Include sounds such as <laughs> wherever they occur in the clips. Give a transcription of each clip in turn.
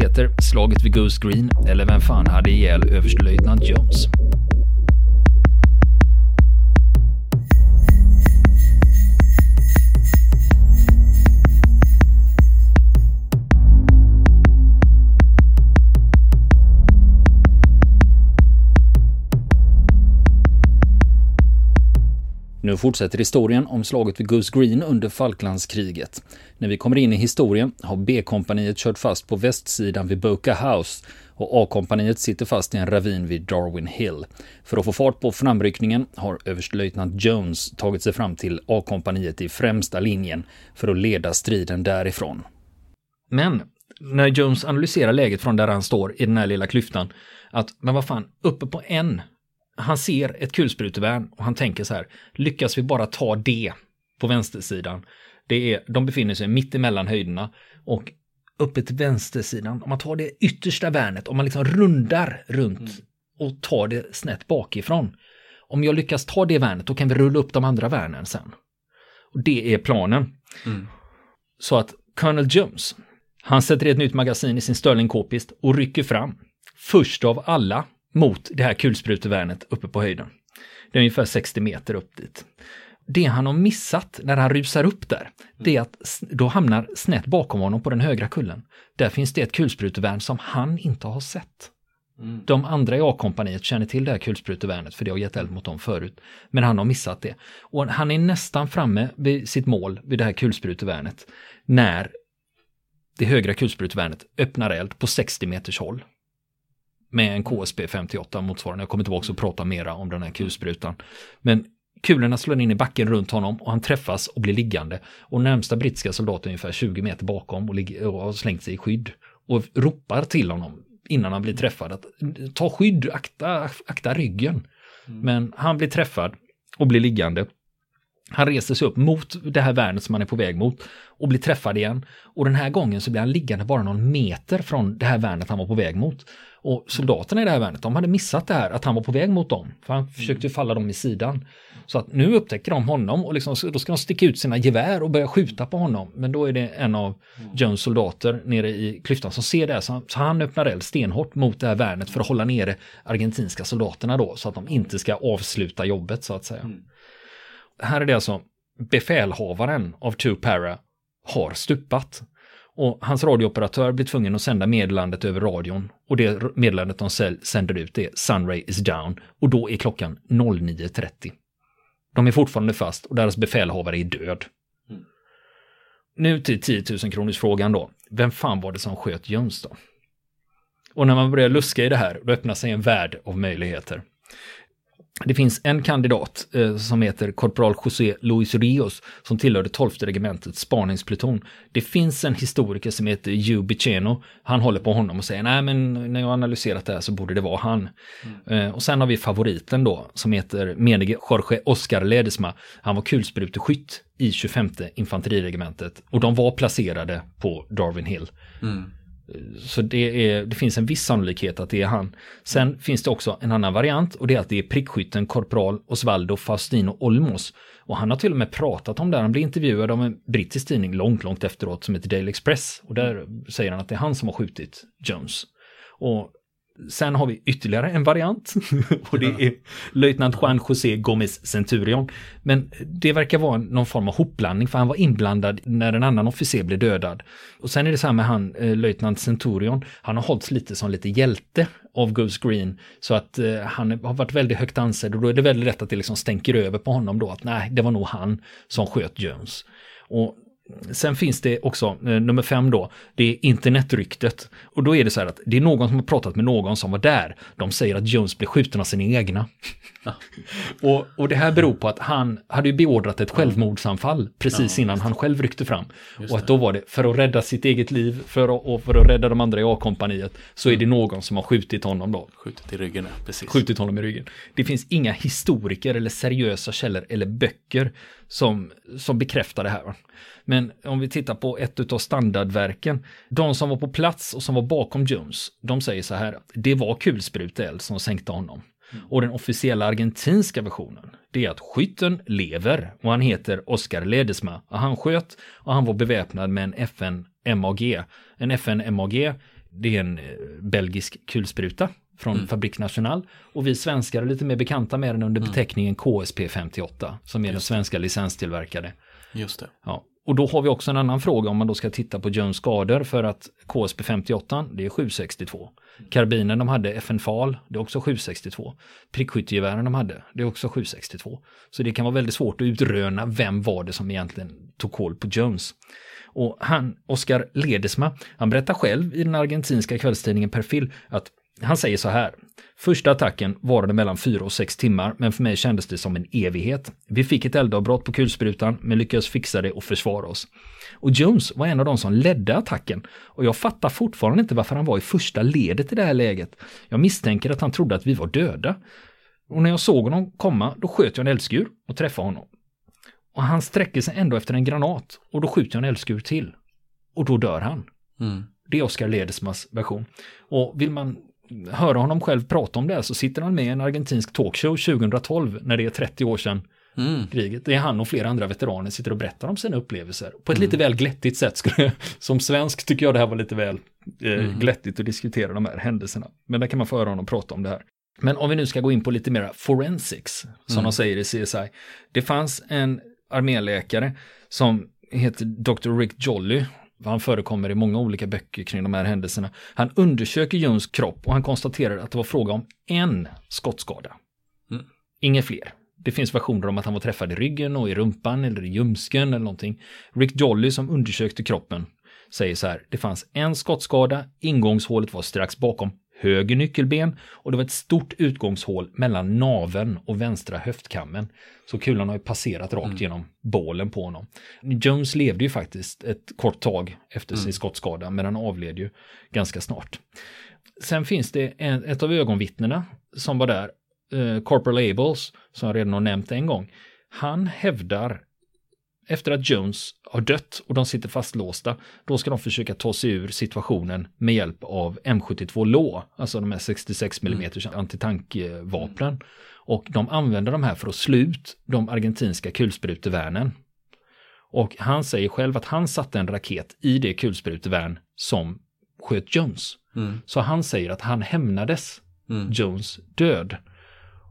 heter Slaget vid Goose Green, eller Vem fan hade ihjäl överstelöjtnant Jones? Fortsätter historien om slaget vid Goose Green under Falklandskriget. När vi kommer in i historien har B-kompaniet kört fast på västsidan vid Boca House och A-kompaniet sitter fast i en ravin vid Darwin Hill. För att få fart på framryckningen har överstelöjtnant Jones tagit sig fram till A-kompaniet i främsta linjen för att leda striden därifrån. Men när Jones analyserar läget från där han står i den här lilla klyftan, att men vad fan, uppe på en han ser ett kulsprutevärn och han tänker så här, lyckas vi bara ta det på vänstersidan, det är, de befinner sig mitt emellan höjderna och uppe till vänstersidan, om man tar det yttersta värnet, om man liksom rundar runt mm. och tar det snett bakifrån. Om jag lyckas ta det värnet, då kan vi rulla upp de andra värnen sen. Och det är planen. Mm. Så att Colonel Jones, han sätter ett nytt magasin i sin Sterling K-pist och rycker fram. Först av alla mot det här kulsprutevärnet uppe på höjden. Det är ungefär 60 meter upp dit. Det han har missat när han rusar upp där, det är att då hamnar snett bakom honom på den högra kullen. Där finns det ett kulsprutevärn som han inte har sett. Mm. De andra i A-kompaniet känner till det här kulsprutevärnet för det har gett eld mot dem förut. Men han har missat det. Och han är nästan framme vid sitt mål vid det här kulsprutevärnet när det högra kulsprutevärnet öppnar eld på 60 meters håll med en KSP 58 motsvarande. Jag kommer tillbaka och prata mera om den här kulsprutan. Men kulorna slår in i backen runt honom och han träffas och blir liggande. Och närmsta brittiska soldat är ungefär 20 meter bakom och, och har slängt sig i skydd. Och ropar till honom innan han blir träffad att ta skydd, akta, akta ryggen. Mm. Men han blir träffad och blir liggande. Han reser sig upp mot det här värnet som han är på väg mot och blir träffad igen. Och den här gången så blir han liggande bara någon meter från det här värnet han var på väg mot. Och soldaterna i det här värnet, de hade missat det här att han var på väg mot dem. För han försökte ju falla dem i sidan. Så att nu upptäcker de honom och liksom, då ska de sticka ut sina gevär och börja skjuta på honom. Men då är det en av Jones soldater nere i klyftan som ser det här. Så han öppnar eld stenhårt mot det här värnet för att hålla nere argentinska soldaterna då. Så att de inte ska avsluta jobbet så att säga. Mm. Här är det alltså befälhavaren av Two Para har stupat. Och hans radiooperatör blir tvungen att sända meddelandet över radion. Och det meddelandet de sänder ut är Sunray is down. Och då är klockan 09.30. De är fortfarande fast och deras befälhavare är död. Mm. Nu till 10 000 kronors frågan då. Vem fan var det som sköt Jöns då? Och när man börjar luska i det här, då öppnar sig en värld av möjligheter. Det finns en kandidat eh, som heter korpral José Luis Rios som tillhörde 12 regementets spaningspluton. Det finns en historiker som heter Hugh Biceno. Han håller på honom och säger nej men när jag analyserat det här så borde det vara han. Mm. Eh, och sen har vi favoriten då som heter menige Jorge Oscar Ledesma. Han var kulspruteskytt i 25 infanteriregementet och de var placerade på Darwin Hill. Mm. Så det, är, det finns en viss sannolikhet att det är han. Sen finns det också en annan variant och det är att det är prickskytten korpral Osvaldo Faustino Olmos. Och han har till och med pratat om det, han blir intervjuad av en brittisk tidning långt, långt efteråt som heter Daily Express. Och där säger han att det är han som har skjutit Jones. Och Sen har vi ytterligare en variant <laughs> och det är löjtnant Juan José Gomez Centurion. Men det verkar vara någon form av hopblandning för han var inblandad när en annan officer blev dödad. Och sen är det så här med han, eh, löjtnant Centurion, han har hållits lite som lite hjälte av Goose Green. Så att eh, han har varit väldigt högt ansedd och då är det väldigt lätt att det liksom stänker över på honom då att nej, det var nog han som sköt Jones. Och Sen finns det också eh, nummer fem då, det är internetryktet. Och då är det så här att det är någon som har pratat med någon som var där. De säger att Jones blev skjuten av sina egna. <laughs> Och, och det här beror på att han hade ju beordrat ett självmordsanfall precis ja, innan han själv ryckte fram. och att då var det för att rädda sitt eget liv för att, och för att rädda de andra i A-kompaniet så är det mm. någon som har skjutit honom då. Skjutit i ryggen, precis. Skjutit honom i ryggen. Det finns inga historiker eller seriösa källor eller böcker som, som bekräftar det här. Men om vi tittar på ett av standardverken, de som var på plats och som var bakom Jones, de säger så här, det var kulspruteeld som sänkte honom. Och den officiella argentinska versionen, det är att skytten lever och han heter Oscar Ledesma. Och han sköt och han var beväpnad med en FN MAG. En FN MAG, det är en eh, belgisk kulspruta från mm. Fabrik National. Och vi svenskar är lite mer bekanta med den under mm. beteckningen KSP 58, som är Just den svenska licenstillverkade. Just det. Ja. Och då har vi också en annan fråga om man då ska titta på Jones skador för att KSP 58 det är 762. Karbinen de hade FN FAL det är också 762. Prickskyttegevären de hade det är också 762. Så det kan vara väldigt svårt att utröna vem var det som egentligen tog koll på Jones. Och han, Oscar Ledesma, han berättar själv i den argentinska kvällstidningen Perfil att han säger så här. Första attacken varade mellan 4 och 6 timmar, men för mig kändes det som en evighet. Vi fick ett eldavbrott på kulsprutan, men lyckades fixa det och försvara oss. Och Jones var en av de som ledde attacken. Och jag fattar fortfarande inte varför han var i första ledet i det här läget. Jag misstänker att han trodde att vi var döda. Och när jag såg honom komma, då sköt jag en eldskur och träffade honom. Och han sträcker sig ändå efter en granat och då skjuter jag en eldskur till. Och då dör han. Mm. Det är Oscar Ledesmas version. Och vill man höra honom själv prata om det så sitter han med i en argentinsk talkshow 2012 när det är 30 år sedan mm. kriget. Det är han och flera andra veteraner sitter och berättar om sina upplevelser. På ett mm. lite väl glättigt sätt. Skulle, som svensk tycker jag det här var lite väl eh, mm. glättigt att diskutera de här händelserna. Men där kan man få höra honom prata om det här. Men om vi nu ska gå in på lite mera forensics, som mm. de säger i CSI. Det fanns en arméläkare som heter Dr. Rick Jolly han förekommer i många olika böcker kring de här händelserna. Han undersöker Jones kropp och han konstaterar att det var fråga om en skottskada. Mm. Inga fler. Det finns versioner om att han var träffad i ryggen och i rumpan eller i ljumsken eller någonting. Rick Jolly som undersökte kroppen säger så här, det fanns en skottskada, ingångshålet var strax bakom höger nyckelben och det var ett stort utgångshål mellan naven och vänstra höftkammen. Så kulan har ju passerat rakt mm. genom bålen på honom. Jones levde ju faktiskt ett kort tag efter sin mm. skottskada, men han avled ju ganska snart. Sen finns det en, ett av ögonvittnena som var där, eh, Corporal Abels, som jag redan har nämnt en gång. Han hävdar efter att Jones har dött och de sitter fastlåsta, då ska de försöka ta sig ur situationen med hjälp av M72 Law, alltså de här 66 mm antitankvapnen. Och de använder de här för att slå ut de argentinska kulsprutevärnen. Och han säger själv att han satte en raket i det kulsprutevärn som sköt Jones. Mm. Så han säger att han hämnades mm. Jones död.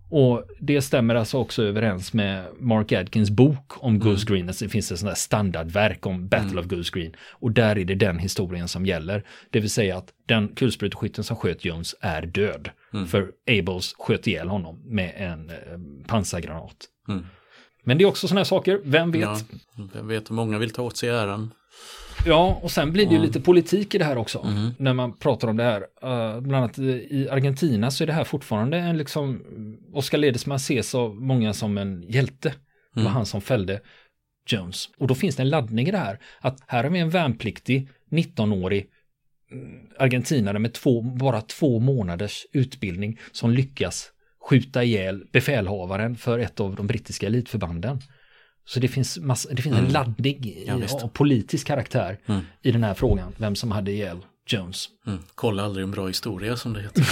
Och det stämmer alltså också överens med Mark Adkins bok om mm. Goose Green. Alltså det finns ett sånt där standardverk om Battle mm. of Goose Green. Och där är det den historien som gäller. Det vill säga att den kulspruteskytten som sköt Jones är död. Mm. För Abels sköt ihjäl honom med en eh, pansargranat. Mm. Men det är också sådana här saker, vem vet? Ja, vem vet, många vill ta åt sig äran. Ja, och sen blir det ju lite politik i det här också. Mm. När man pratar om det här. Uh, bland annat i Argentina så är det här fortfarande en liksom, Oscar Ledesma ses av många som en hjälte. Det var mm. han som fällde Jones. Och då finns det en laddning i det här. Att här har vi en värnpliktig 19-årig mm, argentinare med två, bara två månaders utbildning som lyckas skjuta ihjäl befälhavaren för ett av de brittiska elitförbanden. Så det finns, massa, det finns mm. en laddning ja, av politisk karaktär mm. i den här frågan, vem som hade ihjäl Jones. Mm. Kolla aldrig en bra historia som det heter.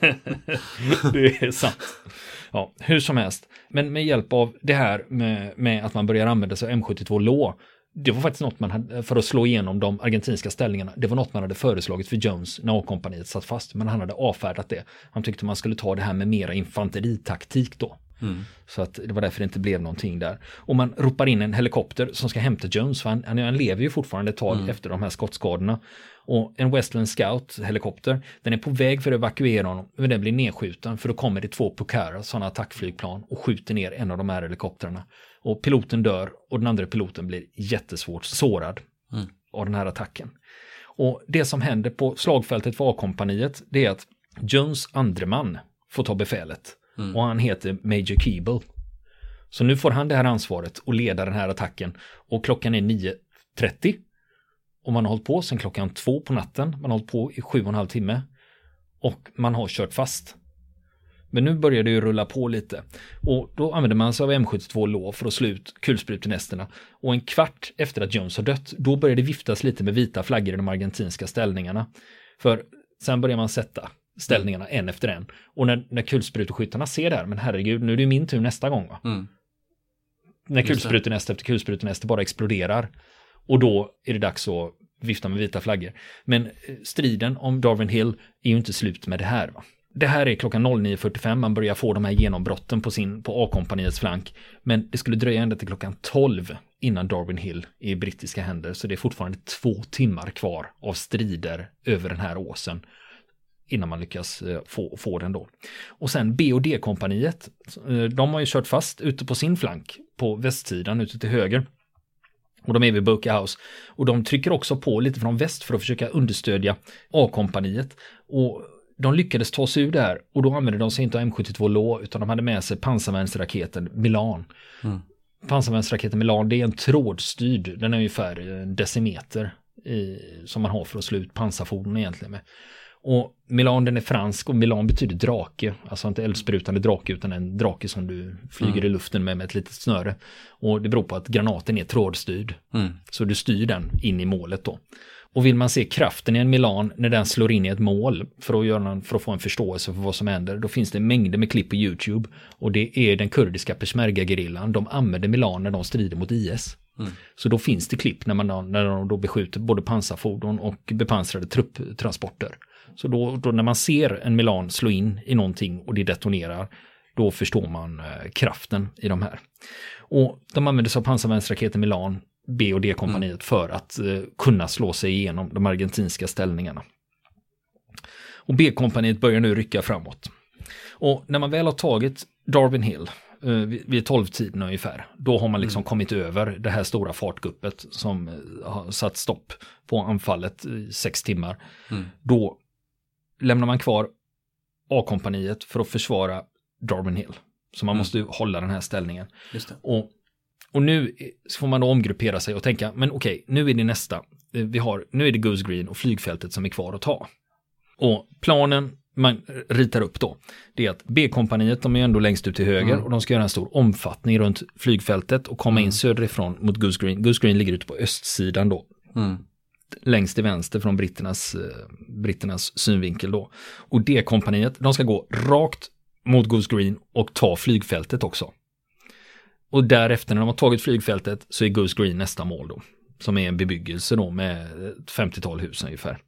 <laughs> det är sant. Ja, hur som helst. Men med hjälp av det här med, med att man börjar använda sig av M72 Law, det var faktiskt något man hade, för att slå igenom de argentinska ställningarna, det var något man hade föreslagit för Jones när A-kompaniet satt fast, men han hade avfärdat det. Han tyckte man skulle ta det här med mera infanteritaktik då. Mm. Så att det var därför det inte blev någonting där. Och man ropar in en helikopter som ska hämta Jones, för han, han, lever ju fortfarande ett tag mm. efter de här skottskadorna. Och en Westland Scout helikopter, den är på väg för att evakuera honom, men den blir nedskjuten för då kommer det två Pucara, sådana attackflygplan, och skjuter ner en av de här helikoptrarna. Och piloten dör och den andra piloten blir jättesvårt sårad mm. av den här attacken. Och det som händer på slagfältet för A-kompaniet, det är att Jones andre man får ta befälet. Mm. Och han heter Major Keeble. Så nu får han det här ansvaret och leda den här attacken. Och klockan är 9.30. Och man har hållit på sedan klockan två på natten. Man har hållit på i sju och en halv timme. Och man har kört fast. Men nu börjar det ju rulla på lite. Och då använder man sig av M72 låg för att slå ut kulsprutenästerna. Och en kvart efter att Jones har dött, då börjar det viftas lite med vita flaggor i de argentinska ställningarna. För sen börjar man sätta ställningarna en efter en. Och när, när kulspruteskyttarna ser det här, men herregud, nu är det min tur nästa gång. Mm. När kulsprutenäst efter kulsprutenäst bara exploderar. Och då är det dags att vifta med vita flaggor. Men eh, striden om Darwin Hill är ju inte slut med det här. Va? Det här är klockan 09.45, man börjar få de här genombrotten på, sin, på A-kompaniets flank. Men det skulle dröja ända till klockan 12 innan Darwin Hill är i brittiska händer. Så det är fortfarande två timmar kvar av strider över den här åsen innan man lyckas eh, få, få den då. Och sen B och D-kompaniet, eh, de har ju kört fast ute på sin flank på västsidan ute till höger. Och de är vid Boca House. Och de trycker också på lite från väst för att försöka understödja A-kompaniet. Och de lyckades ta sig ur det här och då använde de sig inte av M72 Lå utan de hade med sig pansarvärnsraketen Milan. Mm. Pansarvärnsraketen Milan det är en trådstyrd, den är ungefär en decimeter i, som man har för att slå ut pansarfordon egentligen med. Och Milan den är fransk och Milan betyder drake, alltså inte eldsprutande drake utan en drake som du flyger mm. i luften med med ett litet snöre. Och det beror på att granaten är trådstyrd. Mm. Så du styr den in i målet då. Och vill man se kraften i en Milan när den slår in i ett mål för att, göra, för att få en förståelse för vad som händer, då finns det mängder med klipp på YouTube. Och det är den kurdiska peshmerga-gerillan, de använder Milan när de strider mot IS. Mm. Så då finns det klipp när, man, när de då beskjuter både pansarfordon och bepansrade trupptransporter. Så då, då, när man ser en Milan slå in i någonting och det detonerar, då förstår man eh, kraften i de här. Och de använder sig av pansarvärnsraketen Milan, B och D-kompaniet mm. för att eh, kunna slå sig igenom de argentinska ställningarna. Och B-kompaniet börjar nu rycka framåt. Och när man väl har tagit Darwin Hill, vid 12-tiden ungefär, då har man liksom mm. kommit över det här stora fartguppet som eh, har satt stopp på anfallet i sex timmar. Mm. Då lämnar man kvar A-kompaniet för att försvara Darwin Hill. Så man mm. måste hålla den här ställningen. Och, och nu får man då omgruppera sig och tänka, men okej, nu är det nästa. Eh, vi har, nu är det Goose Green och flygfältet som är kvar att ta. Och planen man ritar upp då, det är att B-kompaniet, de är ändå längst ut till höger mm. och de ska göra en stor omfattning runt flygfältet och komma mm. in söderifrån mot Goose Green. Goose Green ligger ute på östsidan då. Mm längst till vänster från britternas, eh, britternas synvinkel då. Och det kompaniet, de ska gå rakt mot Goose Green och ta flygfältet också. Och därefter när de har tagit flygfältet så är Goose Green nästa mål då. Som är en bebyggelse då med ett 50-tal hus ungefär.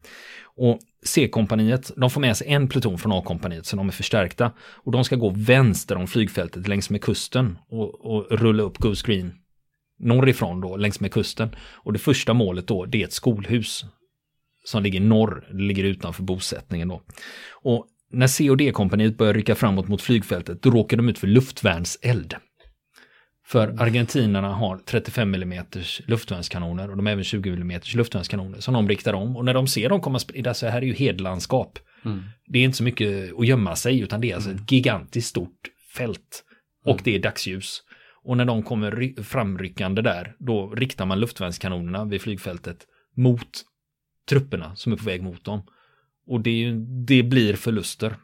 Och C-kompaniet, de får med sig en pluton från A-kompaniet så de är förstärkta. Och de ska gå vänster om flygfältet längs med kusten och, och rulla upp Goose Green norrifrån då, längs med kusten. Och det första målet då, det är ett skolhus som ligger norr, det ligger utanför bosättningen då. Och när C och D-kompaniet börjar rycka framåt mot flygfältet, då råkar de ut för luftvärnseld. För argentinarna har 35 mm luftvärnskanoner och de har även 20 mm luftvärnskanoner som de riktar om. Och när de ser dem komma sprida så här är ju hedlandskap. Mm. Det är inte så mycket att gömma sig utan det är alltså ett gigantiskt stort fält. Och mm. det är dagsljus. Och när de kommer framryckande där, då riktar man luftvärnskanonerna vid flygfältet mot trupperna som är på väg mot dem. Och det, det blir förluster.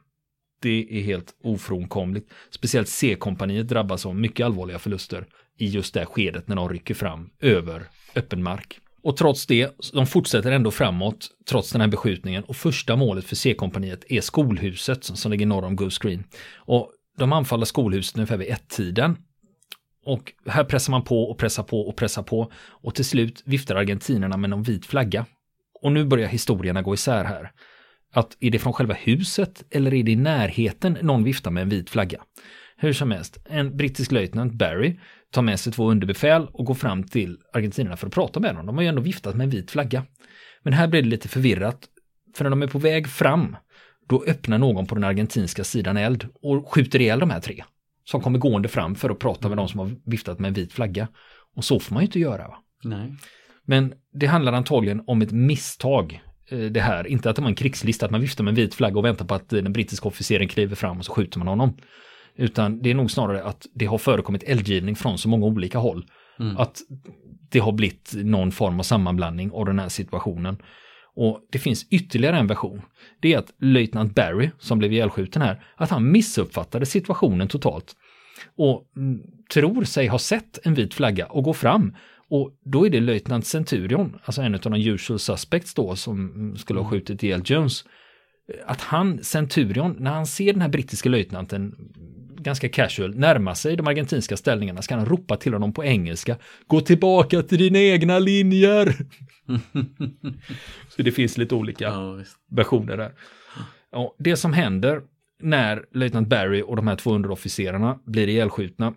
Det är helt ofrånkomligt. Speciellt C-kompaniet drabbas av mycket allvarliga förluster i just det skedet när de rycker fram över öppen mark. Och trots det, de fortsätter ändå framåt trots den här beskjutningen och första målet för C-kompaniet är skolhuset som ligger norr om Goose Green. Och de anfaller skolhuset ungefär vid ett-tiden och här pressar man på och pressar på och pressar på och till slut viftar argentinerna med någon vit flagga. Och nu börjar historierna gå isär här. Att är det från själva huset eller är det i närheten någon viftar med en vit flagga? Hur som helst, en brittisk löjtnant Barry tar med sig två underbefäl och går fram till argentinerna för att prata med dem. De har ju ändå viftat med en vit flagga. Men här blir det lite förvirrat, för när de är på väg fram, då öppnar någon på den argentinska sidan eld och skjuter ihjäl de här tre som kommer gående fram för att prata med de som har viftat med en vit flagga. Och så får man ju inte göra. Va? Nej. Men det handlar antagligen om ett misstag det här. Inte att det var en krigslista, att man viftar med en vit flagga och väntar på att den brittiska officeren kliver fram och så skjuter man honom. Utan det är nog snarare att det har förekommit eldgivning från så många olika håll. Mm. Att det har blivit någon form av sammanblandning av den här situationen. Och det finns ytterligare en version. Det är att löjtnant Barry, som blev ihjälskjuten här, att han missuppfattade situationen totalt. Och mm, tror sig ha sett en vit flagga och går fram. Och då är det löjtnant Centurion, alltså en av de usual suspects då, som skulle ha mm. skjutit ihjäl Jones. att han, Centurion, när han ser den här brittiska löjtnanten ganska casual närma sig de argentinska ställningarna ska han ropa till honom på engelska. Gå tillbaka till dina egna linjer! <laughs> Så det finns lite olika Ja, versioner där. Och det som händer när löjtnant Barry och de här två underofficerarna blir ihjälskjutna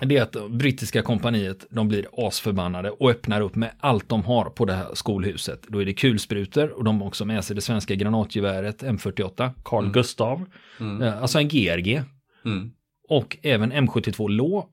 det är att brittiska kompaniet, de blir asförbannade och öppnar upp med allt de har på det här skolhuset. Då är det kulsprutor och de har också med sig det svenska granatgeväret M48, Carl Gustav, eh, alltså en GRG. Mm. Och även M72 Lå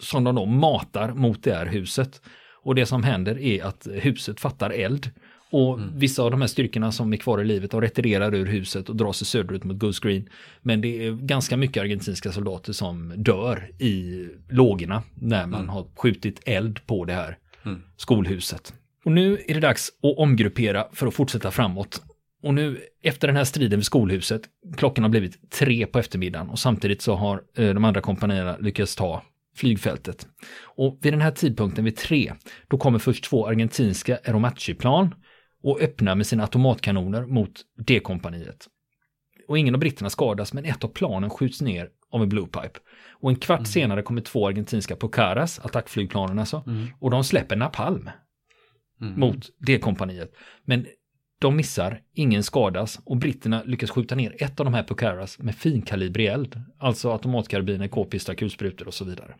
som de då matar mot det här huset. Och det som händer är att huset fattar eld. Och vissa av de här styrkorna som är kvar i livet de retirerar ur huset och drar sig söderut mot Goose Green. Men det är ganska mycket argentinska soldater som dör i lågorna när man har skjutit eld på det här Mm. skolhuset. Och nu är det dags att omgruppera för att fortsätta framåt. Och nu efter den här striden vid skolhuset, klockan har blivit tre på eftermiddagen och samtidigt så har eh, de andra kompanierna lyckats ta flygfältet. Och vid den här tidpunkten vid tre, då kommer först två argentinska Aeromachi-plan och öppnar med sina automatkanoner mot D-kompaniet. Och ingen av britterna skadas, men ett av planen skjuts ner av en Blue Pipe. Och en kvart senare kommer två argentinska Pucaras, attackflygplanen alltså, och de släpper napalm Mm. mot D-kompaniet. Men de missar, ingen skadas och britterna lyckas skjuta ner ett av de här Pucaras med finkalibrig eld, alltså automatkarbiner, k-pistar, kulsprutor och så vidare.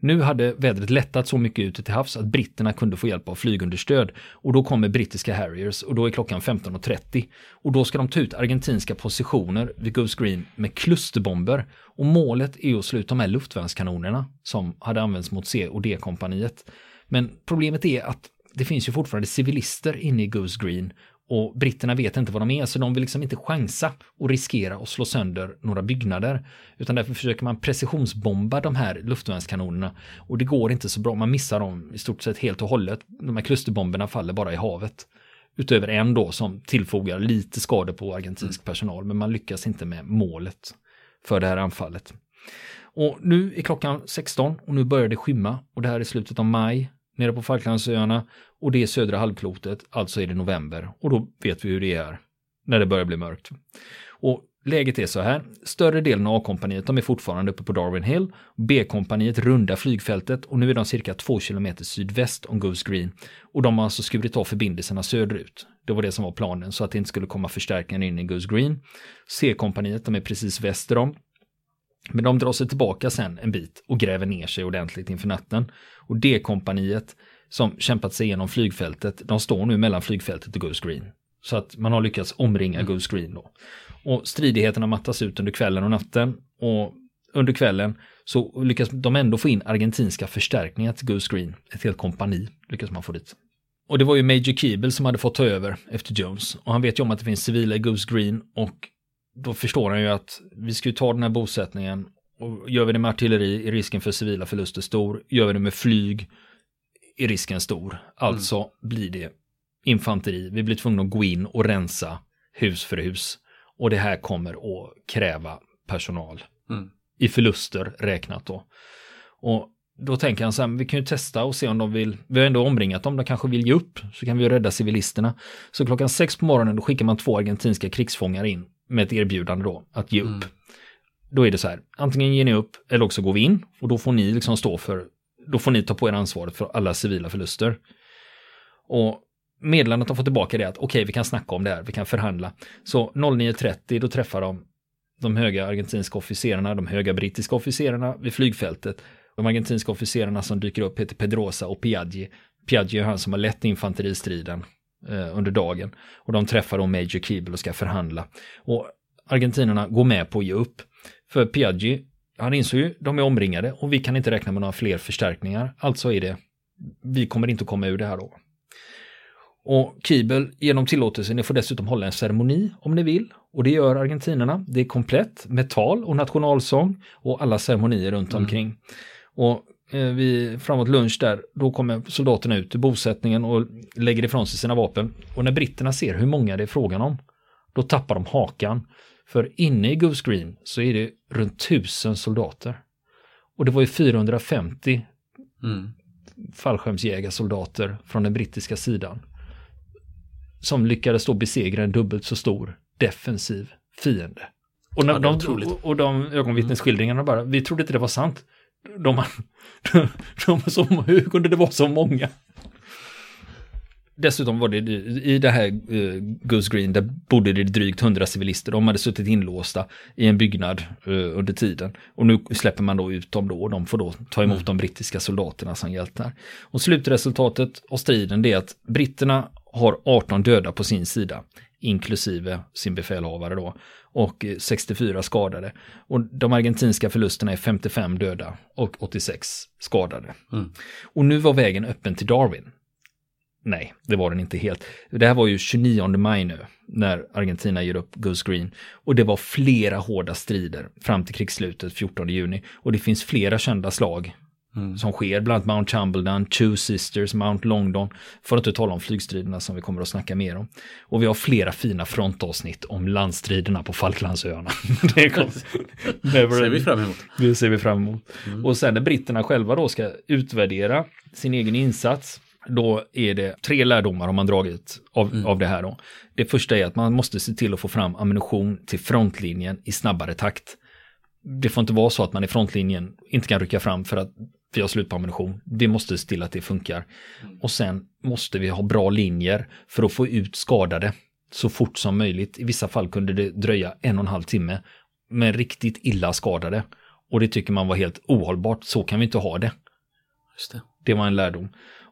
Nu hade vädret lättat så mycket ute till havs att britterna kunde få hjälp av flygunderstöd. Och då kommer brittiska Harriers och då är klockan 15.30 och då ska de ta ut argentinska positioner vid Goose Green med klusterbomber. Och målet är att sluta de här luftvärnskanonerna som hade använts mot C och D-kompaniet. Men problemet är att det finns ju fortfarande civilister inne i Goose Green och britterna vet inte vad de är så de vill liksom inte chansa och riskera att slå sönder några byggnader. Utan därför försöker man precisionsbomba de här luftvärnskanonerna och det går inte så bra. Man missar dem i stort sett helt och hållet. De här klusterbomberna faller bara i havet. Utöver en då som tillfogar lite skador på argentinsk personal men man lyckas inte med målet för det här anfallet. Och nu är klockan 16 och nu börjar det skymma och det här är slutet av maj nere på Falklandsöarna och det är södra halvklotet, alltså är det november och då vet vi hur det är när det börjar bli mörkt. Och läget är så här, större delen av A-kompaniet de är fortfarande uppe på Darwin Hill, B-kompaniet rundar flygfältet och nu är de cirka två kilometer sydväst om Goose Green och de har alltså skurit av förbindelserna söderut. Det var det som var planen så att det inte skulle komma förstärkningar in i Goose Green. C-kompaniet de är precis väster om men de drar sig tillbaka sen en bit och gräver ner sig ordentligt inför natten. Och D-kompaniet som kämpat sig igenom flygfältet, de står nu mellan flygfältet och Goose Green. Så att man har lyckats omringa Goose Green då. Och stridigheterna mattas ut under kvällen och natten. Och under kvällen så lyckas de ändå få in argentinska förstärkningar till Goose Green. Ett helt kompani lyckas man få dit. Och det var ju Major Keeble som hade fått ta över efter Jones. Och han vet ju om att det finns civila i Goose Green och då förstår han ju att vi ska ju ta den här bosättningen och gör vi det med artilleri är risken för civila förluster stor. Gör vi det med flyg är risken stor. Alltså blir det infanteri. Vi blir tvungna att gå in och rensa hus för hus. Och det här kommer att kräva personal. Mm. I förluster räknat då. Och då tänker han så här, vi kan ju testa och se om de vill, vi har ändå omringat dem, de kanske vill ge upp, så kan vi ju rädda civilisterna. Så klockan sex på morgonen då skickar man två argentinska krigsfångar in med ett erbjudande då, att ge upp. Mm. Då är det så här, antingen ger ni upp eller också går vi in och då får ni liksom stå för, då får ni ta på er ansvaret för alla civila förluster. Och meddelandet de får tillbaka det att okej, vi kan snacka om det här, vi kan förhandla. Så 09.30 då träffar de de höga argentinska officerarna, de höga brittiska officerarna vid flygfältet. De argentinska officerarna som dyker upp heter Pedrosa och Piaggi. Piaggi är han som har lett infanteristriden eh, under dagen. Och de träffar då Major Keeble och ska förhandla. Och argentinerna går med på att ge upp. För Piaggi, han insåg ju, de är omringade och vi kan inte räkna med några fler förstärkningar. Alltså är det, vi kommer inte att komma ur det här då. Och Kiebel ger dem tillåtelse, ni får dessutom hålla en ceremoni om ni vill. Och det gör argentinerna. Det är komplett med tal och nationalsång och alla ceremonier runt omkring. Och eh, vi, framåt lunch där, då kommer soldaterna ut till bosättningen och lägger ifrån sig sina vapen. Och när britterna ser hur många det är frågan om, då tappar de hakan. För inne i Goose Green så är det runt tusen soldater. Och det var ju 450 Mm. fallskärmsjägarsoldater från den brittiska sidan. Som lyckades då besegra en dubbelt så stor defensiv fiende. Och, när, Ja, de, och de ögonvittnesskildringarna bara, vi trodde inte det var sant. De, <laughs> de, de, som, hur kunde det vara så många? Dessutom var det i det här uh, Goose Green, där bodde det drygt hundra civilister. De hade suttit inlåsta i en byggnad uh, under tiden. Och nu släpper man då ut dem då och de får då ta emot de brittiska soldaterna som hjältar. Och slutresultatet av striden det är att britterna har 18 döda på sin sida, inklusive sin befälhavare då, och eh, 64 skadade. Och de argentinska förlusterna är 55 döda och 86 skadade. Mm. Och nu var vägen öppen till Darwin. Nej, det var den inte helt. Det här var ju 29 maj nu när Argentina ger upp Goose Green. Och det var flera hårda strider fram till krigsslutet 14 juni. Och det finns flera kända slag Mm. som sker, bland annat Mount Chumbledown, Two Sisters, Mount Longdon, för att inte tala om flygstriderna som vi kommer att snacka mer om. Och vi har flera fina frontavsnitt om landstriderna på Falklandsöarna. <laughs> det ser vi fram emot. det ser vi fram emot. Och sen när britterna själva då ska utvärdera sin egen insats, då är det tre lärdomar har man dragit av, av det här då. Det första är att man måste se till att få fram ammunition till frontlinjen i snabbare takt. Det får inte vara så att man i frontlinjen inte kan rycka fram för att vi har slut på ammunition. Vi måste se till att det funkar. Och sen måste vi ha bra linjer för att få ut skadade så fort som möjligt. I vissa fall kunde det dröja en och en halv timme med riktigt illa skadade. Och det tycker man var helt ohållbart. Så kan vi inte ha det. Just det. Det var en lärdom.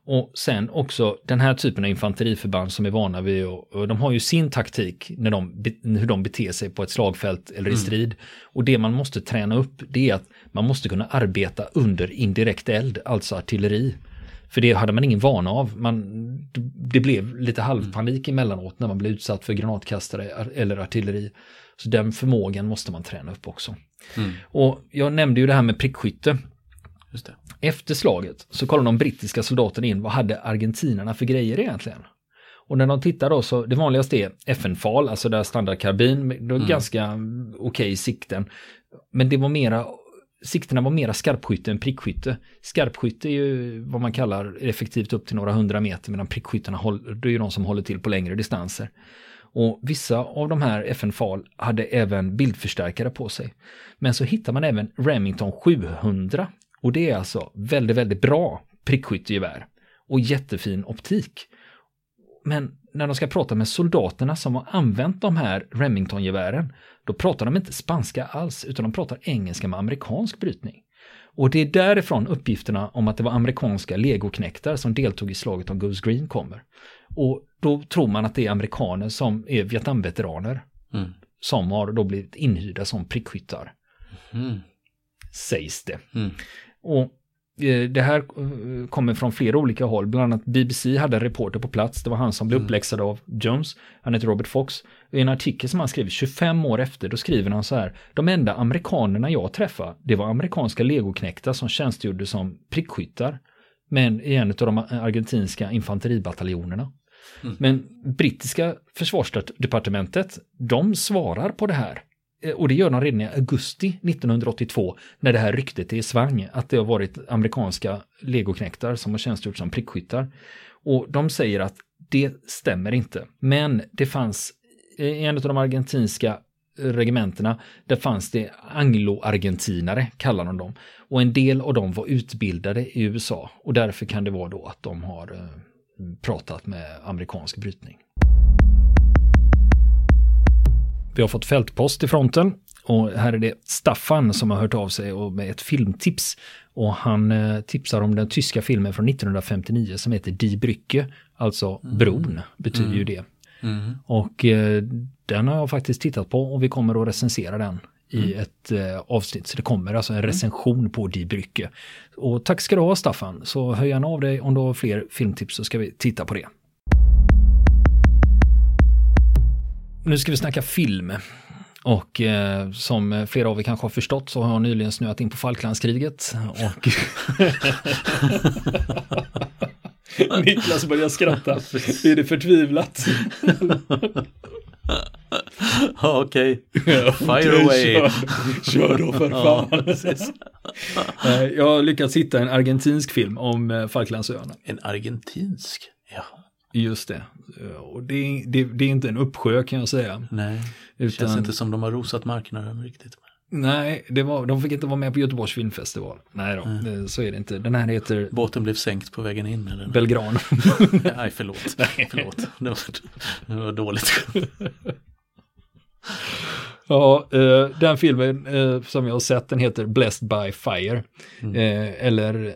Och sen också den här typen av infanteriförband som är vana vid och, de har ju sin taktik när de, hur de beter sig på ett slagfält eller i strid. Och det man måste träna upp det är att man måste kunna arbeta under indirekt eld, alltså artilleri. För det hade man ingen vana av. Man, det blev lite halvpanik emellanåt när man blev utsatt för granatkastare ar- eller artilleri. Så den förmågan måste man träna upp också. Mm. Och jag nämnde ju det här med prickskytte. Efter slaget så kollade de brittiska soldaterna in vad hade argentinarna för grejer egentligen. Och när de tittar då så det vanligaste är FN-fal, alltså där standardkarbin, med- det var ganska mm, okej sikten. Men det var mera, siktena var mera skarpskytte än prickskytte. Skarpskytte är ju vad man kallar effektivt upp till några hundra meter medan prickskyttarna håller, det är ju de som håller till på längre distanser. Och vissa av de här FN-FAL hade även bildförstärkare på sig. Men så hittar man även Remington 700 och det är alltså väldigt, väldigt bra prickskyttegevär och jättefin optik. Men när de ska prata med soldaterna som har använt de här Remington-gevären, då pratar de inte spanska alls, utan de pratar engelska med amerikansk brytning. Och det är därifrån uppgifterna om att det var amerikanska legoknektar som deltog i slaget om Goose Green kommer. Och då tror man att det är amerikaner som är Vietnamveteraner Mm. som har då blivit inhyrda som prickskyttar, Mm. sägs det. Mm. Och eh, det här eh, kommer från flera olika håll, bland annat BBC hade en reporter på plats, det var han som blev uppläxad av Jones, han heter Robert Fox. I en artikel som han skrev 25 år efter, då skriver han så här, de enda amerikanerna jag träffade, det var amerikanska legoknektar som tjänstgjorde som prickskyttar, men i en av de argentinska infanteribataljonerna. Men brittiska försvarsdepartementet, de svarar på det här. Eh, och det gör de redan i augusti 1982 när det här ryktet är i svang att det har varit amerikanska legoknektar som har tjänstgjort som prickskyttar. Och de säger att det stämmer inte. Men det fanns eh, i en av de argentinska regementena, där fanns det anglo-argentinare, kallar de dem. Och en del av dem var utbildade i USA och därför kan det vara då att de har eh, pratat med amerikansk brytning. Vi har fått fältpost i fronten och här är det Staffan som har hört av sig och med ett filmtips. Och han eh, tipsar om den tyska filmen från 1959 som heter Die Brücke, alltså bron betyder ju det. Mm. Och eh, den har jag faktiskt tittat på och vi kommer att recensera den i ett eh, avsnitt. Så det kommer alltså en recension på Die Brücke. Och tack ska du ha Staffan, så hör gärna av dig om du har fler filmtips så ska vi titta på det. Nu ska vi snacka film. Och eh, som flera av er kanske har förstått så har jag nyligen snöat in på Falklandskriget. Och <laughs> Niklas börjar skratta. <laughs> Är det förtvivlat? <laughs> Ja, Okej. Fire Fire away. Kör, kör då för fan. Eh, Jag har lyckats hitta en argentinsk film om eh, Falklandsöarna. En argentinsk. Ja. Just det. Och det, är, det, det är inte en uppsjö kan jag säga. Nej, det känns inte som de har rosat marknaden riktigt. Nej, det var, de fick inte vara med på Göteborgs filmfestival. Nej då, Mm. så är det inte. Den här heter Båten blev sänkt på vägen in eller? Belgran. <laughs> Nej, förlåt. <laughs> förlåt. Det var, det var dåligt. <laughs> ja, eh, den filmen eh, som jag har sett, den heter Blessed by Fire. Eh, eller eh,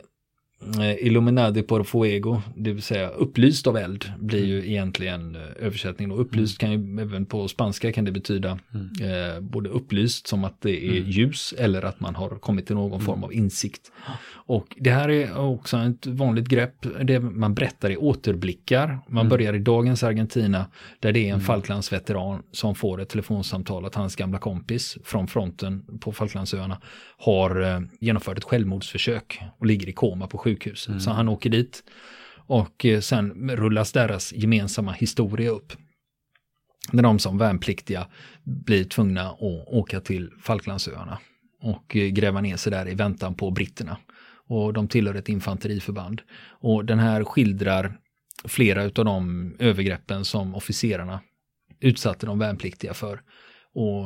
Illuminati por fuego, det vill säga upplyst av eld, blir ju egentligen eh, översättningen. Och upplyst kan ju även på spanska kan det betyda eh, både upplyst som att det är ljus eller att man har kommit till någon form av insikt. Och det här är också ett vanligt grepp, det man berättar i återblickar. Man börjar i dagens Argentina där det är en Falklandsveteran som får ett telefonsamtal att hans gamla kompis från fronten på Falklandsöarna har eh, genomfört ett självmordsförsök och ligger i koma på sjukhuset. Så han åker dit och eh, sen rullas deras gemensamma historia upp. När de som värnpliktiga blir tvungna att åka till Falklandsöarna och eh, gräva ner sig där i väntan på britterna. Och de tillhör ett infanteriförband. Och den här skildrar flera av de övergreppen som officerarna utsatte de värnpliktiga för. Och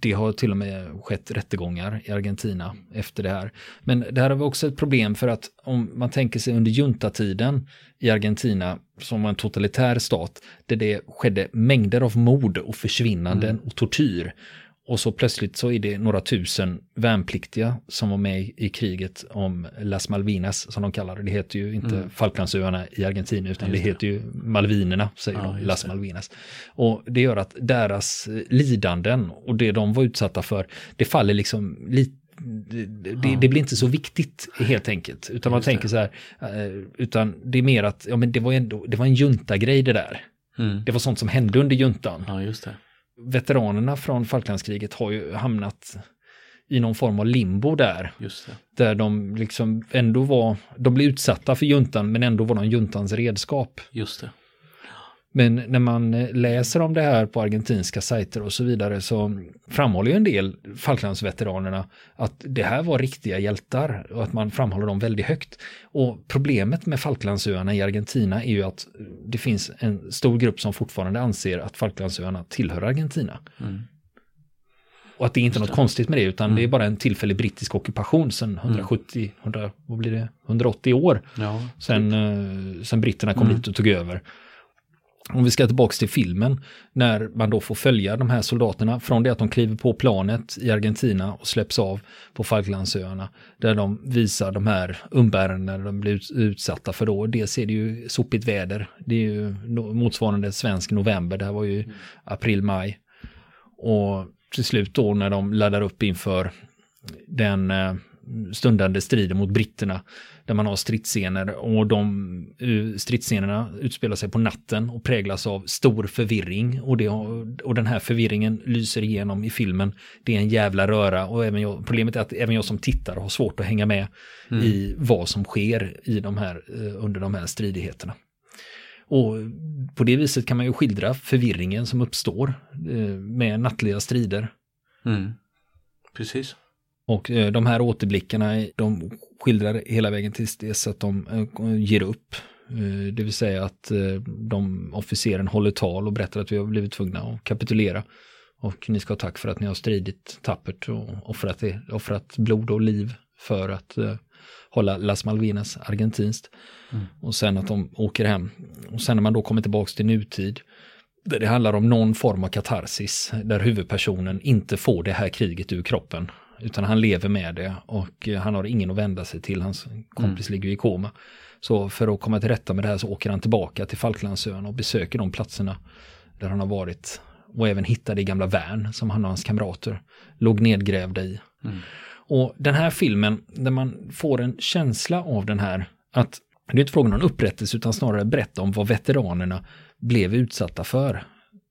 det har till och med skett rättegångar i Argentina efter det här. Men det här vi också ett problem för att om man tänker sig under juntatiden i Argentina som var en totalitär stat där det skedde mängder av mord och försvinnanden och tortyr. Och så plötsligt så är det några tusen värnpliktiga som var med i kriget om Las Malvinas som de kallar det. Det heter ju inte Falklandsöarna i Argentina utan det. heter ju Malvinerna, säger Ja, de, Las det. Malvinas. Och det gör att deras eh, lidanden och det de var utsatta för, det faller liksom lite det, det, det blir inte så viktigt helt enkelt. Utan man Just det. tänker så här, eh, utan det är mer att ja, men det var ändå, det var en junta-grej det där. Mm. Det var sånt som hände under juntan Ja, just det. Veteranerna från Falklandskriget har ju hamnat i någon form av limbo där. Där de liksom ändå var, de blev utsatta för juntan men ändå var de juntans redskap. Just det. Men när man eh, läser om det här på argentinska sajter och så vidare så framhåller ju en del Falklandsveteranerna att det här var riktiga hjältar och att man framhåller dem väldigt högt. Och problemet med Falklandsöarna i Argentina är ju att det finns en stor grupp som fortfarande anser att Falklandsöarna tillhör Argentina. Mm. Och att det är inte är något konstigt med det, utan det är bara en tillfällig brittisk ockupation Mm. sedan 170, 100, vad blir det, 180 år Ja, sen, eh, sen britterna kom Mm. dit och tog över. Om vi ska tillbaka till filmen, när man då får följa de här soldaterna från det att de kliver på planet i Argentina och släpps av på Falklandsöarna, där de visar de här umbärandena de blir ut- utsatta för då. Dels är det ju sopigt väder, det är ju motsvarande svensk november, det här var ju april, maj. Och till slut då när de laddar upp inför den eh, stundande striden mot britterna där man har stridsscener och de eh, stridsscenerna utspelar sig på natten och präglas av stor förvirring och, det, och den här förvirringen lyser igenom i filmen. Det är en jävla röra och även jag, problemet är att även jag som tittare har svårt att hänga med i vad som sker i de här, eh, under de här stridigheterna. Och på det viset kan man ju skildra förvirringen som uppstår eh, med nattliga strider. Mm. Precis. Och eh, de här återblickarna, de skildrar hela vägen tills dess att de eh, ger upp. Eh, Det vill säga att de officeren håller tal och berättar att vi har blivit tvungna att kapitulera. Och ni ska ha tack för att ni har stridit tappert och offrat, det, offrat blod och liv för att hålla Las Malvinas argentinskt. Och sen att de åker hem. Och sen när man då kommer tillbaka till nutid, där det handlar om någon form av katarsis, där huvudpersonen inte får det här kriget ur kroppen, utan han lever med det och eh, han har ingen att vända sig till, hans kompis ligger i koma. Så för att komma till rätta med det här så åker han tillbaka till Falklandsöarna och besöker de platserna där han har varit och även hittar det gamla värn som han och hans kamrater låg nedgrävda i. Och den här filmen, där man får en känsla av den här, att det är inte frågan om upprättelse utan snarare berätta om vad veteranerna blev utsatta för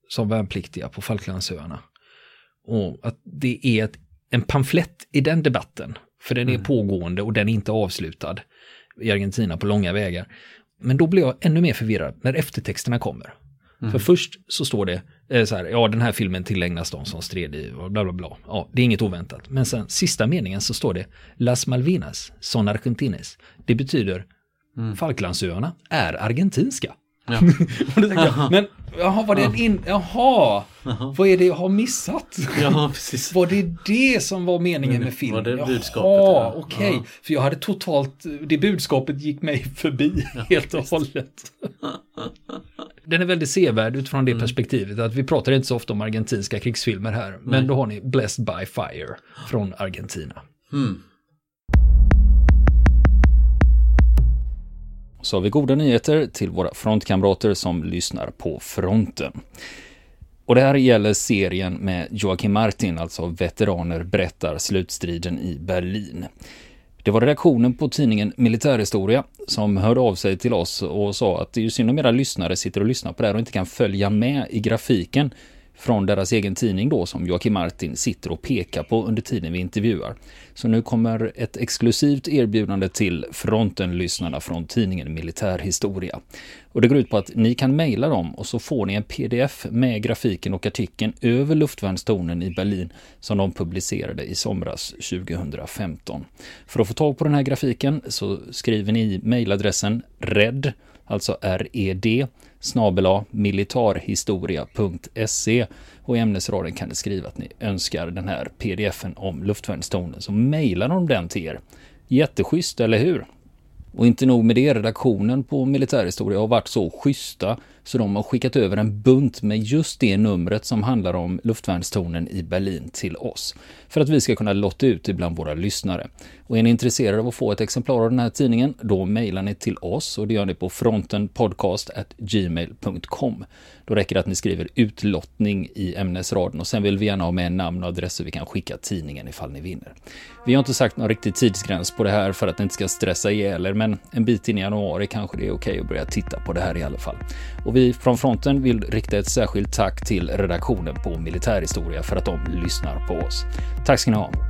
som värnpliktiga på Falklandsöarna. Och att det är ett, en pamflett i den debatten, för den är pågående och den är inte avslutad i Argentina på långa vägar. Men då blir jag ännu mer förvirrad när eftertexterna kommer. För först så står det eh, så här, ja den här filmen tillägnas de som stred i och bla bla bla. Ja, det är inget oväntat. Men sen sista meningen så står det Las Malvinas son argentines. Det betyder Falklandsöarna är argentinska. Ja. <laughs> <laughs> men jaha, var det en in... Jaha, vad är det jag har missat? <laughs> ja, precis. Var det det som var meningen med Var filmen? det Jaha, budskapet, ja. okej. Ja. För jag hade totalt, det budskapet gick mig förbi helt och hållet. Den är väldigt sevärd utifrån Mm. det perspektivet att vi pratar inte så ofta om argentinska krigsfilmer här. Men då har ni Blessed by Fire från Argentina. Mm. Så har vi goda nyheter till våra frontkamrater som lyssnar på fronten. Och det här gäller serien med Joakim Martin, alltså Veteraner berättar slutstriden i Berlin. Det var redaktionen på tidningen Militärhistoria som hörde av sig till oss och sa att det är ju synd om era lyssnare sitter och lyssnar på det här och inte kan följa med i grafiken från deras egen tidning då som Joakim Martin sitter och pekar på under tiden vi intervjuar. Så nu kommer ett exklusivt erbjudande till fronten-lyssnarna från tidningen Militärhistoria. Och det går ut på att ni kan mejla dem och så får ni en pdf med grafiken och artikeln över luftvärnstornen i Berlin som de publicerade i somras 2015. För att få tag på den här grafiken så skriver ni mejladressen RED, alltså R-E-D, snabela militarhistoria.se och i ämnesraden kan ni skriva att ni önskar den här pdfen om luftvärnstornen så mejlar de den till er. Jätteschysst, eller hur? Och inte nog med det, redaktionen på Militärhistoria har varit så schyssta så de har skickat över en bunt med just det numret som handlar om luftvärnstornen i Berlin till oss. För att vi ska kunna lotta ut det bland våra lyssnare. Och är ni intresserade av att få ett exemplar av den här tidningen, då mejlar ni till oss och det gör ni på frontenpodcast.gmail.com. Då räcker det att ni skriver utlottning i ämnesraden och sen vill vi gärna ha med namn och adress så vi kan skicka tidningen ifall ni vinner. Vi har inte sagt någon riktig tidsgräns på det här för att ni inte ska stressa ihjäl er, men en bit in i januari kanske det är okej att börja titta på det här i alla fall. Och vi från fronten vill rikta ett särskilt tack till redaktionen på Militärhistoria för att de lyssnar på oss. Tack ska ni ha!